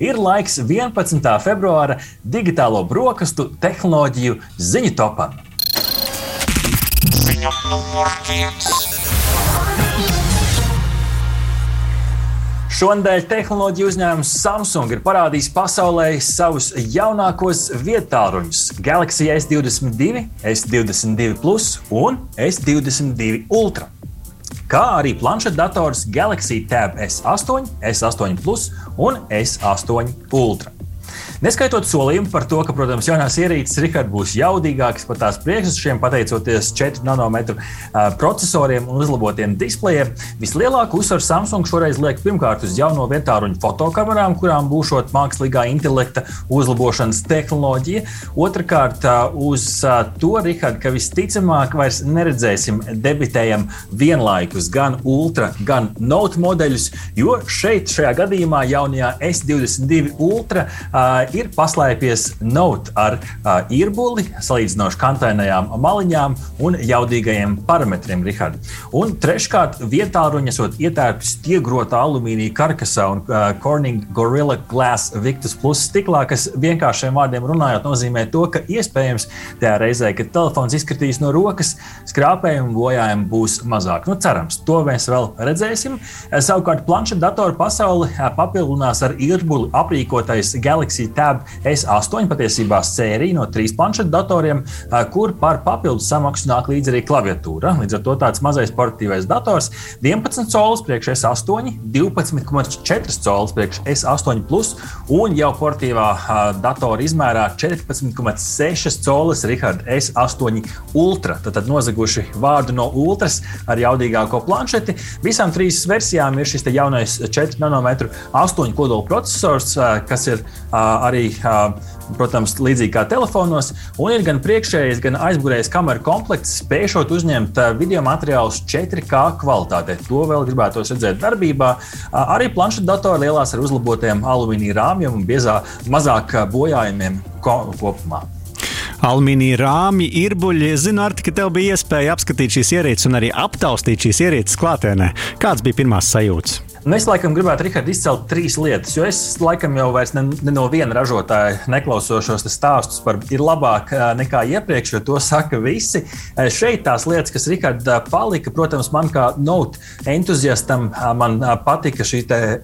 Ir laiks 11. februāra digitālo brokastu tehnoloģiju ziņu topam. Ziņa numur viens. Šonadēļ tehnoloģiju uzņēmums Samsung ir parādījis pasaulē savus jaunākos vietāluņus - Galaxy S22, S22 Plus un S22 Ultra kā arī planšetdators Galaxy Tab S8, S8 Plus un S8 Ultra. Neskaitot solījumu par to, ka, protams, jaunās ierīces Richard, būs jaudīgākas par tās priekšsakām, pateicoties 4 nanometru procesoriem un uzlabotiem displejiem, vislielāko uzsvaru Samsung šoreiz liek pirmkārt uz jauno vietāruņu fotokamerām, kurām būšot mākslīgā intelekta uzlabošanas tehnoloģija. Otrakārt, uz to, Richard, ka visticamāk vairs neredzēsim debitējam vienlaikus gan Ultra, gan Note modeļus, jo šeit, šajā gadījumā, jaunajā S22 Ultra uh, ir paslēpies Note ar uh, īrbuli, salīdzinoši kantainajām maliņām un jaudīgajiem parametriem, Rihard. Un treškārt, vietā ruņa esot ietērpts stiegrota alumīnija karkasā un uh, Corning Gorilla Glass Victus Plus stiklā, kas vienkāršiem vārdiem runājot nozīmē to, ka iespējams tajā reizē, kad telefons izkritīs no rokas, skrāpējumu bojājumu būs mazāk. Nu, cerams, to mēs vēl redzēsim. Savukārt, planšetdatoru pasauli papildinās ar īrbuli aprīkotais Galaxy Tab S8 patiesībā sērija no trīs planšetdatoriem, kur par papildus samaksu nāk līdzi arī klaviatūra. Līdz ar to tāds mazais portatīvais dators 11 colis priekš S8, 12,4 colis priekš S8, plus, un jau portatīvā datora izmērā 14,6 colis Richard S8 Ultra. Tad nozaguši vārdu no Ultras ar jaudīgāko planšeti. Visām trīs versijām ir šis jaunais 4 nanometru 8 kodola processors, kas ir arī protams, līdzīgi kā telefonos, un ir gan priekšējais, gan aizmugurējais kameru komplekts, spēšot uzņemt video materiālus 4K kvalitātē. To vēl gribētu redzēt darbībā. Arī planšetdatori lielās ar uzlabotiem alumīnija rāmjiem un biezā, mazāk bojājumiem kopumā. Alumīnija rāmji, īrbuļi. Es zinu, Arti, ka tev bija iespēja apskatīt šīs ierīces un arī aptaustīt šīs ierīces klātienē. Kāds bija pirmās sajūtas? Nu, es laikam gribētu, Rihard, izcelt trīs lietas, jo es laikam jau vairs ne, ne no viena ražotāja neklausos šos stāstus par ir labāk nekā iepriekš, jo to saka visi. Šeit tās lietas, kas Rihard palika, protams, man kā note entuziastam, man patika šī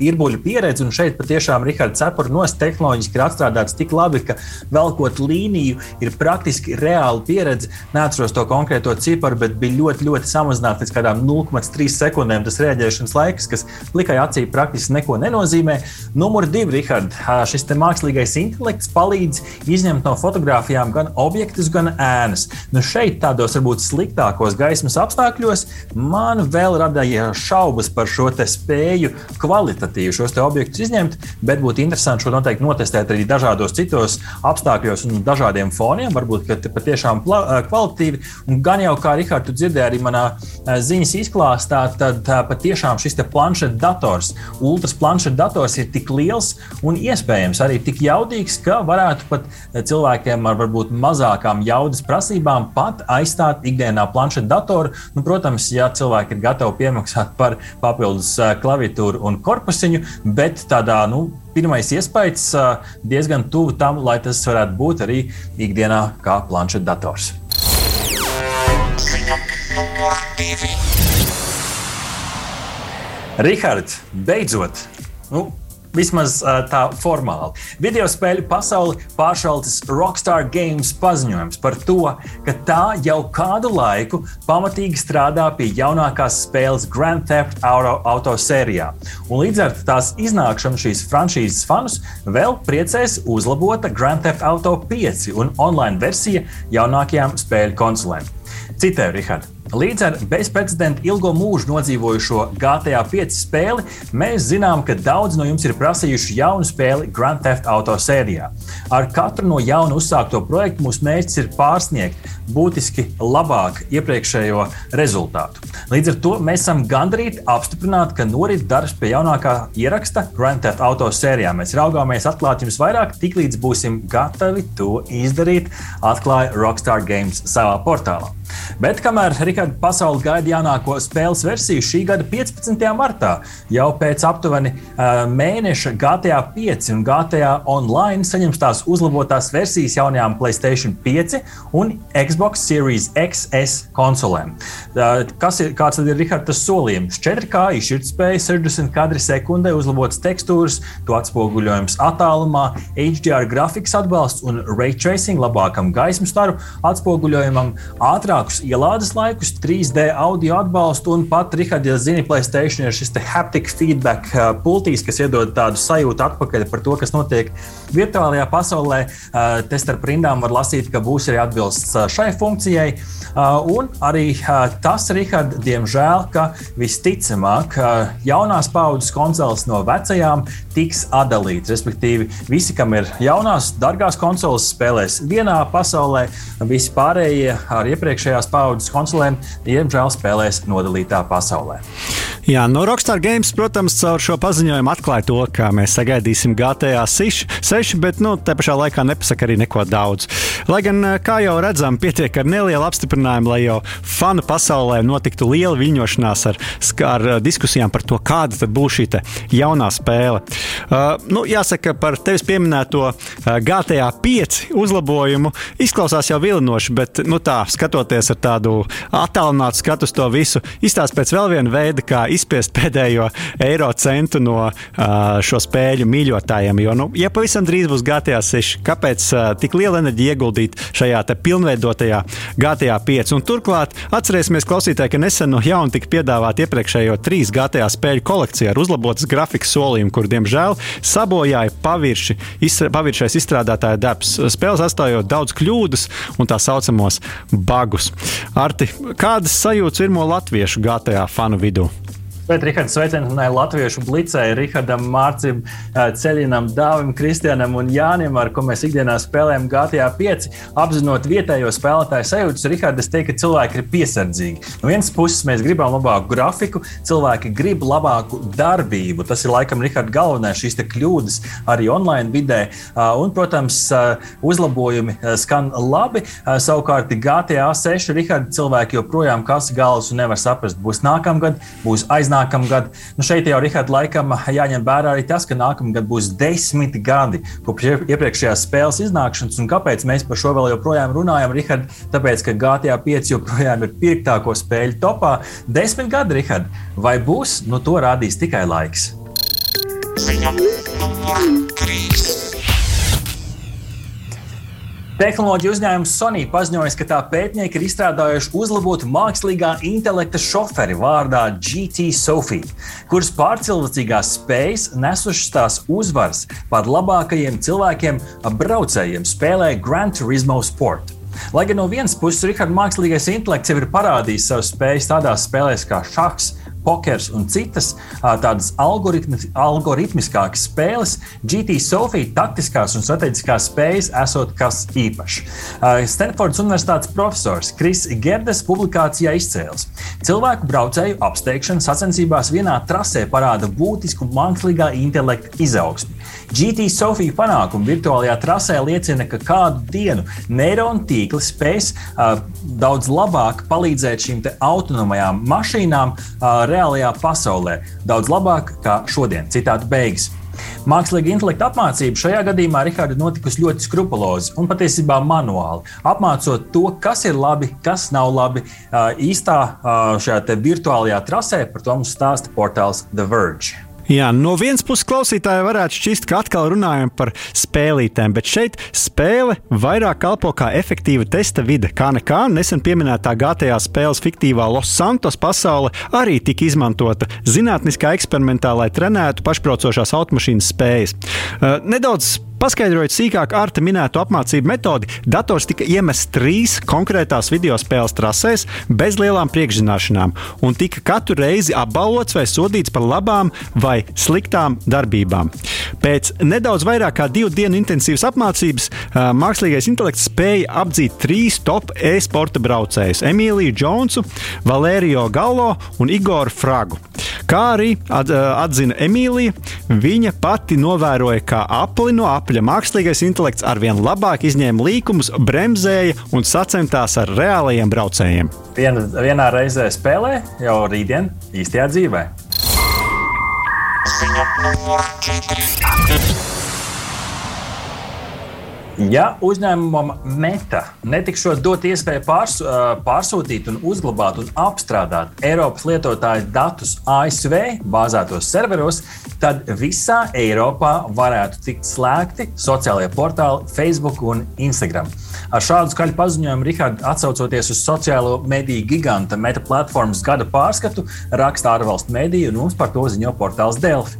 īrbuļu pieredze, un šeit patiešām Rihard cepura nos tehnoloģiski ir atstrādāts tik labi, ka velkot līniju ir praktiski reāla pieredze. Neatceros to konkrēto ciparu, bet bija ļoti, ļoti samazināts līdz kādām 0,3 sekundēm tas rēģēšanas laiks, kas lika tikai acī praktiski neko nenozīmē. Numur divi, Rihard, šis mākslīgais intelekts palīdz izņemt no fotografijām gan objektus, gan ēnas. Nu šeit, tādos varbūt sliktākos gaismas apstākļos, man vēl radīja šaubas par šo spēju kvalitatīvi šos objektus izņemt, bet būtu interesanti šo noteikti notestēt arī dažādos citos apstākļos un dažādiem foniem. Varbūt patiešām kvalitatīvi. Un gan jau kā Rihards dzirdēja arī manā ziņas izklāstā, tad patiešām šis planšets dators, ultras planšeta dators ir tik liels un iespējams arī tik jaudīgs, ka varētu pat cilvēkiem ar varbūt mazākām jaudas prasībām pat aizstāt ikdienā planšeta datoru. Nu, protams, ja cilvēki ir gatavi piemaksāt par papildus klaviatūru un korpusiņu, bet tādā nu, pirmais iespējas diezgan tuvu tam, lai tas varētu būt arī ikdienā kā planšeta dators. Rihards, beidzot! Nu, Vismaz uh, tā formāli. Video spēļu pasauli pāršaltis Rockstar Games paziņojums par to, ka tā jau kādu laiku pamatīgi strādā pie jaunākās spēles Grand Theft Auto, auto sērijā. Un līdz ar tās iznākšanu šīs franšīzes fanus vēl priecēs uzlabota Grand Theft Auto 5 un online versija jaunākajām spēļu konsolēm. Citēju, Rihard. Līdz ar bezprecedenta ilgo mūžu nodzīvojušo GTA 5 spēli, mēs zinām, ka daudz no jums ir prasījuši jaunu spēli Grand Theft Auto sērijā. Ar katru no jaunu uzsākto projektu mūsu mērķis ir pārsniegt būtiski labāk iepriekšējo rezultātu. Līdz ar to mēs esam gandrīz apstiprināti, ka norit darbs pie jaunākā ieraksta Grand Theft Auto sērijā. Mēs raugāmies atklāt jums vairāk, tiklīdz būsim gatavi to izdarīt, atklāja Rockstar Games savā portālā. Bet kamēr Rikārd, pasauli gaida jaunāko spēles versiju šī gada 15. martā. Jau pēc aptuveni uh, mēneša GTA 5 un GTA Online saņems tās uzlabotās versijas jaunajām PlayStation 5 un Xbox Series XS konsolēm. Uh, kas ir, kāds ir Rikārdas solījums? 4K izšķirtspēja, 60 kadri sekundē, uzlabotas tekstūras, to atspoguļojums attālumā, HDR grafikas atbalsts un ray tracing labākam gaismu staru atspoguļojumam, ātrākus ielādes laikus, 3D audio atbalstu un pat, Rihard, ja zini, Playstation ir šis haptic feedback uh, pultīs, kas iedod tādu sajūtu atpakaļ par to, kas notiek virtuālajā pasaulē. Uh, te starp rindām var lasīt, ka būs arī atbilsts uh, šai funkcijai. Un arī tas, Rihard, diemžēl, ka visticamāk jaunās paudzes konsoles no vecajām tiks atdalītas. Respektīvi, visi, kam ir jaunās, dārgās konsoles, spēlēs vienā pasaulē, visi pārējie ar iepriekšējās paudzes konsolēm, diemžēl, spēlēs nodalītā pasaulē. Jā, no Rockstar Games, protams, caur šo paziņojumu atklāja to, ka mēs sagaidīsim GTA 6, bet nu, te pašā laikā nepasaka arī neko daudz. Lai gan, kā jau redzam, pietiek ar nelielu apstiprinājumu, lai jau fanu pasaulē notiktu liela viļņošanās ar, ar diskusijām par to, kāda tad būs šī jaunā spēle. Uh, nu, jāsaka, par tevis pieminēto GTA 5 uzlabojumu izklausās jau vilinoši, bet nu, tā, skatoties ar tādu attālinātu skatu uz to visu, izstāsta pēc vēl viena veida, kā izspiest pēdējo eiro centu no šo spēļu mīļotājiem. Jo, nu, ja pavisam drīz būs GTA 6, kāpēc tik liela enerģija ieguldīt šajā pilnveidotajā GTA 5? Un turklāt atcerēsimies, klausītāji, ka nesen no jauna tika piedāvāta iepriekšējo trīs GTA spēļu kolekcija ar uzlabotas grafikas solījumu, kur, diemžēl, sabojāja pavirši, izstra, paviršais izstrādātāja darbs. Spēles atstājot daudz kļūdas un tā saucamos bagus. Arti, kādas sajūtas ir no latviešu GTA fanu vidū? Bet Rihards sveicienai latviešu blicē, Rihardam, Mārcim, Ceļinam, Dāvim, Kristianam un Jānim, ar ko mēs ikdienā spēlējam GTA 5. Apzinot vietējo spēlētāju sajūtas, Rihards, teiktu, ka cilvēki ir piesardzīgi. No vienas puses mēs gribam labāku grafiku, cilvēki grib labāku darbību. Tas ir laikam Rihards galvenais šīs kļūdas arī online vidē. Un, protams, uzlabojumi skan labi. Savukārt GTA 6 Rihards cilvēki joprojām kas galvas un nevar saprast, būs nākamgad, būs aiznākamgad nākamgad. Nu, šeit jau, Rihard, laikam jāņem vērā arī tas, ka nākamgad būs desmit gadi kopš iepriekšējās spēles iznākšanas. Un kāpēc mēs par šo vēl joprojām runājam, Rihard? Tāpēc, ka GTA 5 joprojām ir pirktāko spēļu topā. Desmit gadi, Rihard, vai būs? Nu, to rādīs tikai laiks. Ziņa, krīze. Tehnoloģija uzņēmums Sony paziņoja, ka tā pētnieki ir izstrādājuši uzlabotu mākslīgā intelekta šoferi vārdā GT Sophie, kuras pārcilvēcīgās spējas nesušas tās uzvaras pār labākajiem cilvēkiem, braucējiem spēlē Gran Turismo Sport. Lai gan no vienas puses Rihards mākslīgais intelekts jau ir parādījis savas spējas tādās spēlēs kā šachs, pokers un citas tādas algoritmiskākas spēles, GT Sofija taktiskās un strateģiskās spējas esot kas īpašs. Stanfordas Universitātes profesors Kris Gerdes publikācijā izcēlis. Cilvēku braucēju apsteigšana sacensībās vienā trasē parāda būtisku mākslīgā intelekta izaugsmi. GT Sofija panākumi virtuālajā trasē liecina, ka kādu dienu neironu tīkli spēs uh, daudz labāk palīdzēt šīm autonomajām mašīnām uh, reālajā pasaulē. Daudz labāk kā šodien. Citāta beigas. Mākslīga intelekta apmācība šajā gadījumā Riharda, notikusi ļoti skrupulozi un patiesībā manuāli. Apmācot to, kas ir labi, kas nav labi īstā šajā virtuālajā trasē, par to mums stāsta portāls The Verge. Jā, no vienas puses klausītāji varētu šķist, ka atkal runājam par spēlītēm, bet šeit spēle vairāk kalpo kā efektīva testa vide. Kā nekā nesen pieminētā GTA spēles fiktīvā Los Santos pasaule arī tika izmantota zinātniskā eksperimentā, lai trenētu pašbraucošās automašīnas spējas. Uh, nedaudz Paskaidrojot sīkāk Arta minēto apmācību metodi, dators tika iemests trīs konkrētās video spēles trasēs bez lielām priekšzināšanām un tika katru reizi apbalvots vai sodīts par labām vai sliktām darbībām. Pēc nedaudz vairāk kā divu dienu intensīvas apmācības mākslīgais intelekts spēja apdzīt trīs top e-sporta braucējus - Emīliju Džonsu, Valēriju Galo un Igoru Fragu. Kā arī atzina Emīlija, viņa pati novēroja, kā apli no Apļa mākslīgais intelekts arvien labāk izņēma līkumus, bremzēja un sacentās ar reālajiem braucējiem. Vien, vienā reizē spēlē, jau rītdien īstajā dzīvē. Ziņa numur 4. Ja uzņēmumam Meta netikšot dot iespēju pārs, pārsūtīt, un uzglabāt un apstrādāt Eiropas lietotāju datus ASV bāzētos serveros, tad visā Eiropā varētu tikt slēgti sociālajie portāli Facebook un Instagram. Ar šādu skaļu paziņojumu Rihards, atsaucoties uz sociālo mediju giganta Meta platformas gada pārskatu, raksta ārvalstu mediju, un mums par to ziņo portāls Delfi.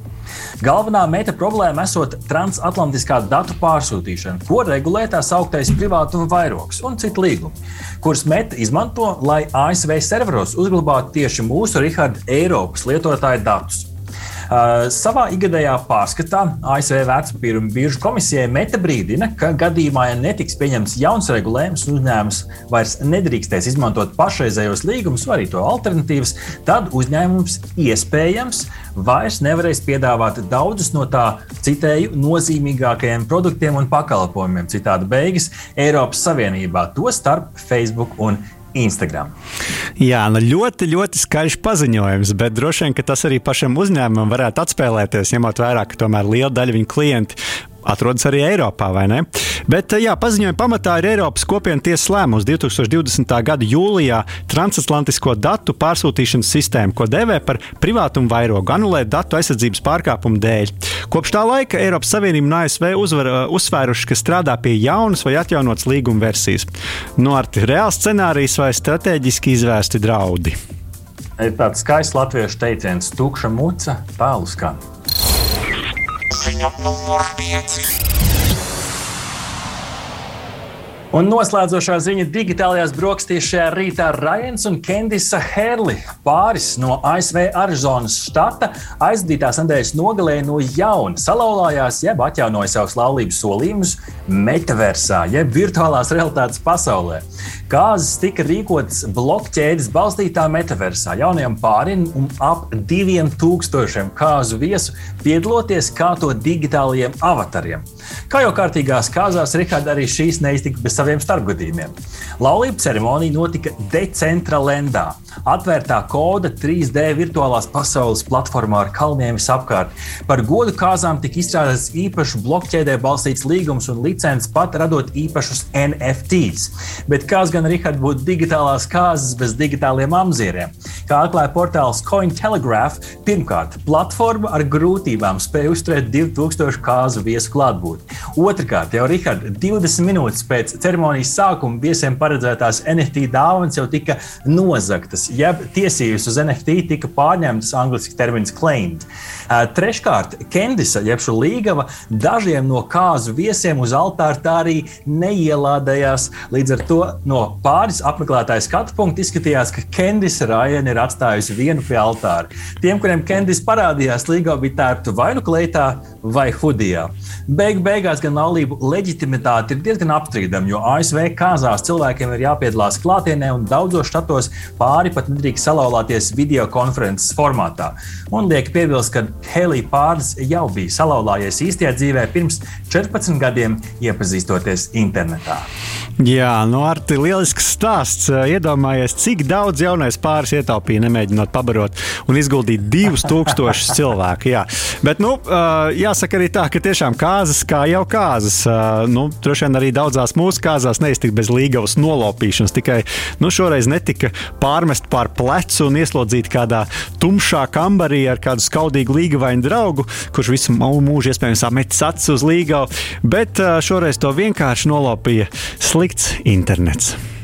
Galvenā meta problēma esot transatlantiskā datu pārsūtīšana, ko regulē tā sauktais privātuma vairogs un citu līgumu, kurus meta izmanto, lai ASV serveros uzglabātu tieši mūsu Riharda Eiropas lietotāju datus. Uh, savā ikgadējā pārskatā ASV vērtspapīru un biržu komisijai meta brīdina, ka gadījumā, ja netiks pieņemts jauns regulējums, uzņēmums vairs nedrīkstēs izmantot pašreizējos līgumus vai arī to alternatīvas, tad uzņēmums iespējams vairs nevarēs piedāvāt daudzus no tā citēju nozīmīgākajiem produktiem un pakalpojumiem. Citādi beigas Eiropas Savienībā, to starp Facebook un Instagram. Jā, nu ļoti, ļoti skaļš paziņojums, bet droši vien tas arī pašam uzņēmumam varētu atspēlēties, ņemot vērā, ka tomēr liela daļa viņu klientu atrodas arī Eiropā, vai ne? Bet, jā, paziņojuma pamatā ir Eiropas kopienu tiesas lēmums 2020. gada jūlijā transatlantisko datu pārsūtīšanas sistēmu, ko dēvē par privātumu vairogu, anulēt datu aizsardzības pārkāpumu dēļ. Kopš tā laika Eiropas Savienība un ASV uzvar, uzsvēruši, ka strādā pie jaunas vai atjaunotas līguma versijas. Nu, ar reāls scenārijs vai strateģiski izvērsti draudi. Ir tāds skaists latviešu teiciens, tukša muca, tālu skan. Ziņa numur 5. Un noslēdzošā ziņa digitālajās brokastīs šajā rītā Rajans un Kendisa Herli, pāris no ASV Arizonas štata, aizdītās nedēļas nogalē no jauna salauzās, jeb atjaunoja savus laulības solījumus metaversā, jeb virtuālās realitātes pasaulē. Kāzas tika rīkotas blokķēdes balstītā metaversā. Jaunajam pārim un ap diviem tūkstošiem kāzu viesu piedaloties kā to digitālajiem avatariem. Kā jau kārtīgās kāzās, Rikārds arī šīs neiztika bez saviem starpgadījumiem. Laulību ceremonija notika Decentralendā, atvērtā koda 3D virtuālās pasaules platformā ar kalniem visapkārt. Par godu kāzām tika izstrādāts īpašs blokķēdē balstīts līgums un licences pat radot īpašus NFTs. Bet kāds gan Rihards būtu digitālās kāzas bez digitāliem amzieriem? Kā atklāja portāls Cointelegraph, pirmkārt, platforma ar grūtībām spēja uzturēt 2000 kāzu viesu klātbūtni. Otrakārt, jau Rihards 20 minūtes pēc ceremonijas sākuma viesiem paredzētās NFT dāvanas jau tika nozagtas, jeb tiesības uz NFT tika pārņemtas angļuiski termins claimed. Treškārt, Kendisa, jeb šo līgava, dažiem no kāzu viesiem uz altāra tā arī neielādējās. Līdz ar to no pāris apmeklētāju skatu punkta izskatījās, ka Kendisa Rājana ir atstājusi vienu pie altāra. Tiem, kuriem Kendis parādījās, līgava bija tērpta vai nu kleitā, vai hudijā. Beigu beigās gan laulību leģitimitāte ir diezgan apstrīdama, jo ASV kāzās cilvēkiem ir jāpiedalās klātienē, un daudzos štatos pāri pat nedrīkst salauzties video konferences formātā. Un liek piebilst, ka Helija Pāris jau bija salauzājies īstajā dzīvē pirms 14 gadiem, iepazīstoties internetā. Jā, nu, Arti, lielisks stāsts. Iedomājies, cik daudz jaunais pāris ietaupīja, nemēģinot pabarot un izguldīt divus tūkstošus cilvēku. Jā. Bet, nu, jāsaka arī tā, ka tiešām kāzas kā jau kāzas. Nu, droši vien arī daudzās mūsu kāzās neiztika bez līgavas nolopīšanas. Tikai nu, šoreiz netika pārmest pār plecu un ieslodzīt kādā tumšā kambarī ar kādu skaudīgu līgavainu draugu, kurš visu mūžu iespējams apmetis acis uz līgavu. Bet šoreiz to vienkārši slikti slikts internets.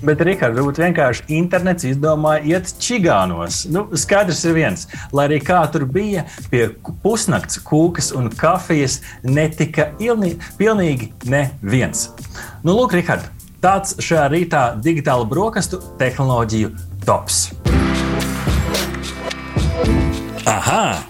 Bet, Rikārd, varbūt vienkārši internets izdomāja iet čigānos. Nu, skaidrs ir viens, lai arī kā tur bija, pie pusnakts kūkas un kafijas netika ilni, pilnīgi neviens. Nu, lūk, Rikārd, tāds šajā rītā digitāla brokastu tehnoloģiju tops. Aha!